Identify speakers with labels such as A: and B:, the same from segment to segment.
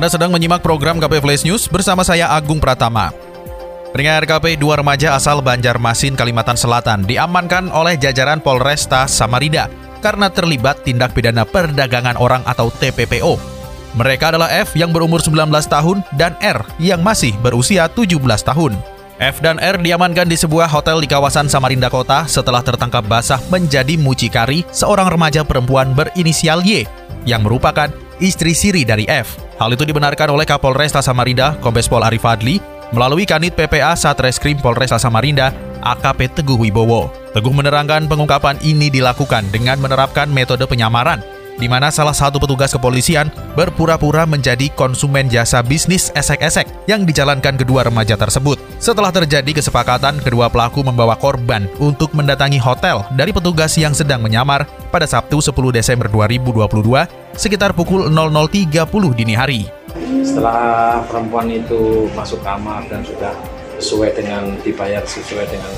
A: Anda sedang menyimak program KP Flash News bersama saya Agung Pratama. Pendengar KP, dua remaja asal Banjarmasin, Kalimantan Selatan diamankan oleh jajaran Polresta Samarinda karena terlibat tindak pidana perdagangan orang atau TPPO. Mereka adalah F yang berumur 19 tahun dan R yang masih berusia 17 tahun. F dan R diamankan di sebuah hotel di kawasan Samarinda Kota setelah tertangkap basah menjadi mucikari seorang remaja perempuan berinisial Y yang merupakan istri siri dari F. Hal itu dibenarkan oleh Kapolresta Samarinda, Kombes Pol Arif Adli, melalui Kanit PPA Satreskrim Polresta Samarinda, AKP Teguh Wibowo. Teguh menerangkan pengungkapan ini dilakukan dengan menerapkan metode penyamaran, di mana salah satu petugas kepolisian berpura-pura menjadi konsumen jasa bisnis esek-esek yang dijalankan kedua remaja tersebut. Setelah terjadi kesepakatan, kedua pelaku membawa korban untuk mendatangi hotel dari petugas yang sedang menyamar pada Sabtu 10 Desember 2022 sekitar pukul 00.30 dini hari.
B: Setelah perempuan itu masuk kamar dan sudah sesuai dengan dibayar sesuai dengan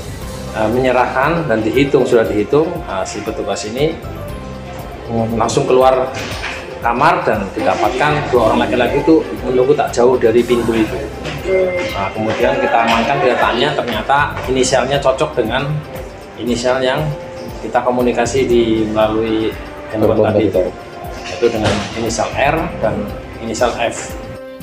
B: uh, menyerahkan dan dihitung sudah dihitung uh, si petugas ini langsung keluar kamar dan didapatkan dua orang laki-laki itu menunggu tak jauh dari pintu itu. Nah, kemudian kita amankan, kita tanya, ternyata inisialnya cocok dengan inisial yang kita komunikasi di melalui handphone tadi itu. Itu dengan inisial R dan inisial F.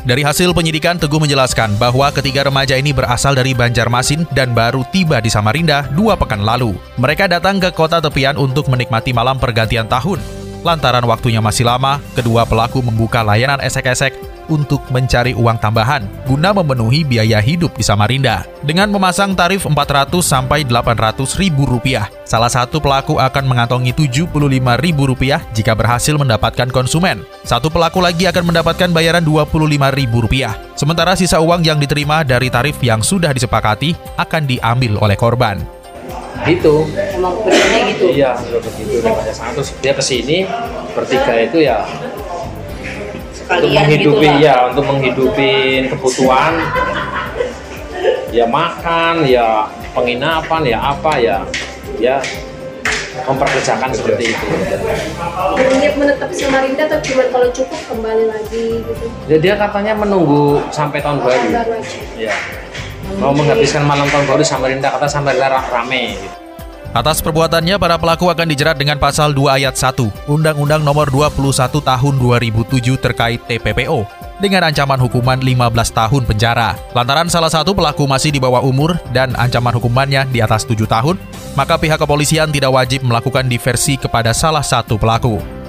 A: Dari hasil penyidikan, Teguh menjelaskan bahwa ketiga remaja ini berasal dari Banjarmasin dan baru tiba di Samarinda dua pekan lalu. Mereka datang ke kota tepian untuk menikmati malam pergantian tahun. Lantaran waktunya masih lama, kedua pelaku membuka layanan esek-esek untuk mencari uang tambahan guna memenuhi biaya hidup di Samarinda. Dengan memasang tarif 400 sampai 800 ribu rupiah, salah satu pelaku akan mengantongi 75 ribu rupiah jika berhasil mendapatkan konsumen. Satu pelaku lagi akan mendapatkan bayaran 25 ribu rupiah. Sementara sisa uang yang diterima dari tarif yang sudah disepakati akan diambil oleh korban
B: gitu.
C: Emang benernya gitu?
B: Iya sudah begitu. Remaja sangat terus dia ke sini bertiga itu ya untuk
C: sekalian gitu
B: menghidupi
C: lah.
B: ya untuk menghidupi kebutuhan. Ya makan ya penginapan ya apa ya ya memperkerjakan seperti itu.
D: Berniat menetap di Samarinda atau cuma kalau cukup kembali lagi gitu?
B: Jadi dia katanya menunggu sampai tahun baru.
D: Baru aja.
B: Ya mau menghabiskan malam tahun baru Samarinda kata Samarinda ra- rame gitu.
A: Atas perbuatannya, para pelaku akan dijerat dengan pasal 2 ayat 1 Undang-Undang Nomor 21 Tahun 2007 terkait TPPO dengan ancaman hukuman 15 tahun penjara. Lantaran salah satu pelaku masih di bawah umur dan ancaman hukumannya di atas 7 tahun, maka pihak kepolisian tidak wajib melakukan diversi kepada salah satu pelaku.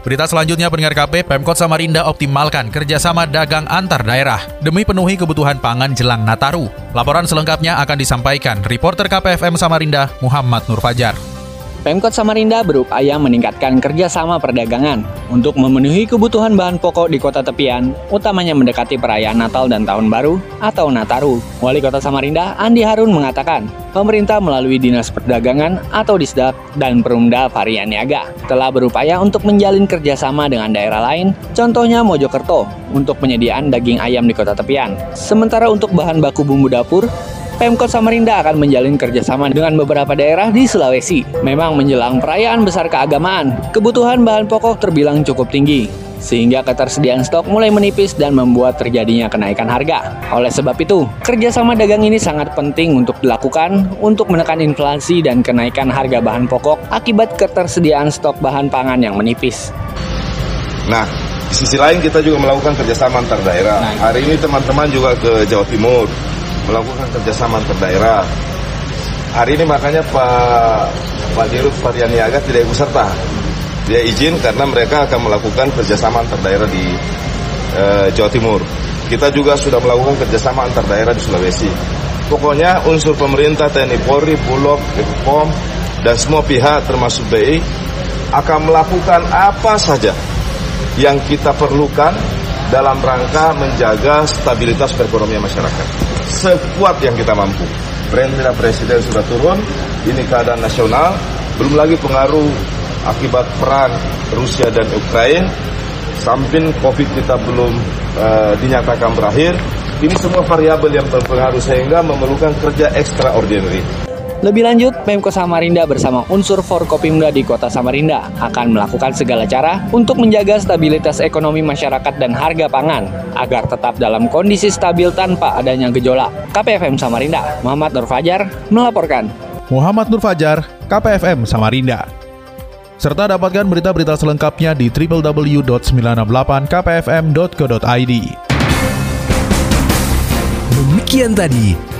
A: Berita selanjutnya pendengar KP, Pemkot Samarinda optimalkan kerjasama dagang antar daerah demi penuhi kebutuhan pangan jelang Nataru. Laporan selengkapnya akan disampaikan reporter KPFM Samarinda Muhammad Nur Fajar.
E: Pemkot Samarinda berupaya meningkatkan kerjasama perdagangan untuk memenuhi kebutuhan bahan pokok di kota tepian, utamanya mendekati perayaan Natal dan Tahun Baru atau Nataru. Wali Kota Samarinda, Andi Harun mengatakan, pemerintah melalui Dinas Perdagangan atau Disdak dan Perumda Varian Niaga telah berupaya untuk menjalin kerjasama dengan daerah lain, contohnya Mojokerto, untuk penyediaan daging ayam di kota tepian. Sementara untuk bahan baku bumbu dapur, Pemkot Samarinda akan menjalin kerjasama dengan beberapa daerah di Sulawesi. Memang menjelang perayaan besar keagamaan, kebutuhan bahan pokok terbilang cukup tinggi. Sehingga ketersediaan stok mulai menipis dan membuat terjadinya kenaikan harga. Oleh sebab itu, kerjasama dagang ini sangat penting untuk dilakukan untuk menekan inflasi dan kenaikan harga bahan pokok akibat ketersediaan stok bahan pangan yang menipis.
F: Nah, di sisi lain kita juga melakukan kerjasama antar daerah. Hari ini teman-teman juga ke Jawa Timur melakukan kerjasama antar daerah. Hari ini makanya Pak Pak Dirut Varian Niaga tidak ikut serta. Dia izin karena mereka akan melakukan kerjasama antar daerah di eh, Jawa Timur. Kita juga sudah melakukan kerjasama antar daerah di Sulawesi. Pokoknya unsur pemerintah TNI Polri, Bulog, BPOM, dan semua pihak termasuk BI akan melakukan apa saja yang kita perlukan dalam rangka menjaga stabilitas perekonomian masyarakat. Sekuat yang kita mampu. Perintah Presiden sudah turun, ini keadaan nasional, belum lagi pengaruh akibat perang Rusia dan Ukraina, samping COVID kita belum uh, dinyatakan berakhir, ini semua variabel yang berpengaruh sehingga memerlukan kerja extraordinary.
E: Lebih lanjut, Pemko Samarinda bersama unsur Forkopimda di Kota Samarinda akan melakukan segala cara untuk menjaga stabilitas ekonomi masyarakat dan harga pangan agar tetap dalam kondisi stabil tanpa adanya gejolak. KPFM Samarinda, Muhammad Nur Fajar melaporkan.
A: Muhammad Nur Fajar, KPFM Samarinda. Serta dapatkan berita-berita selengkapnya di www.968kpfm.co.id.
G: Demikian tadi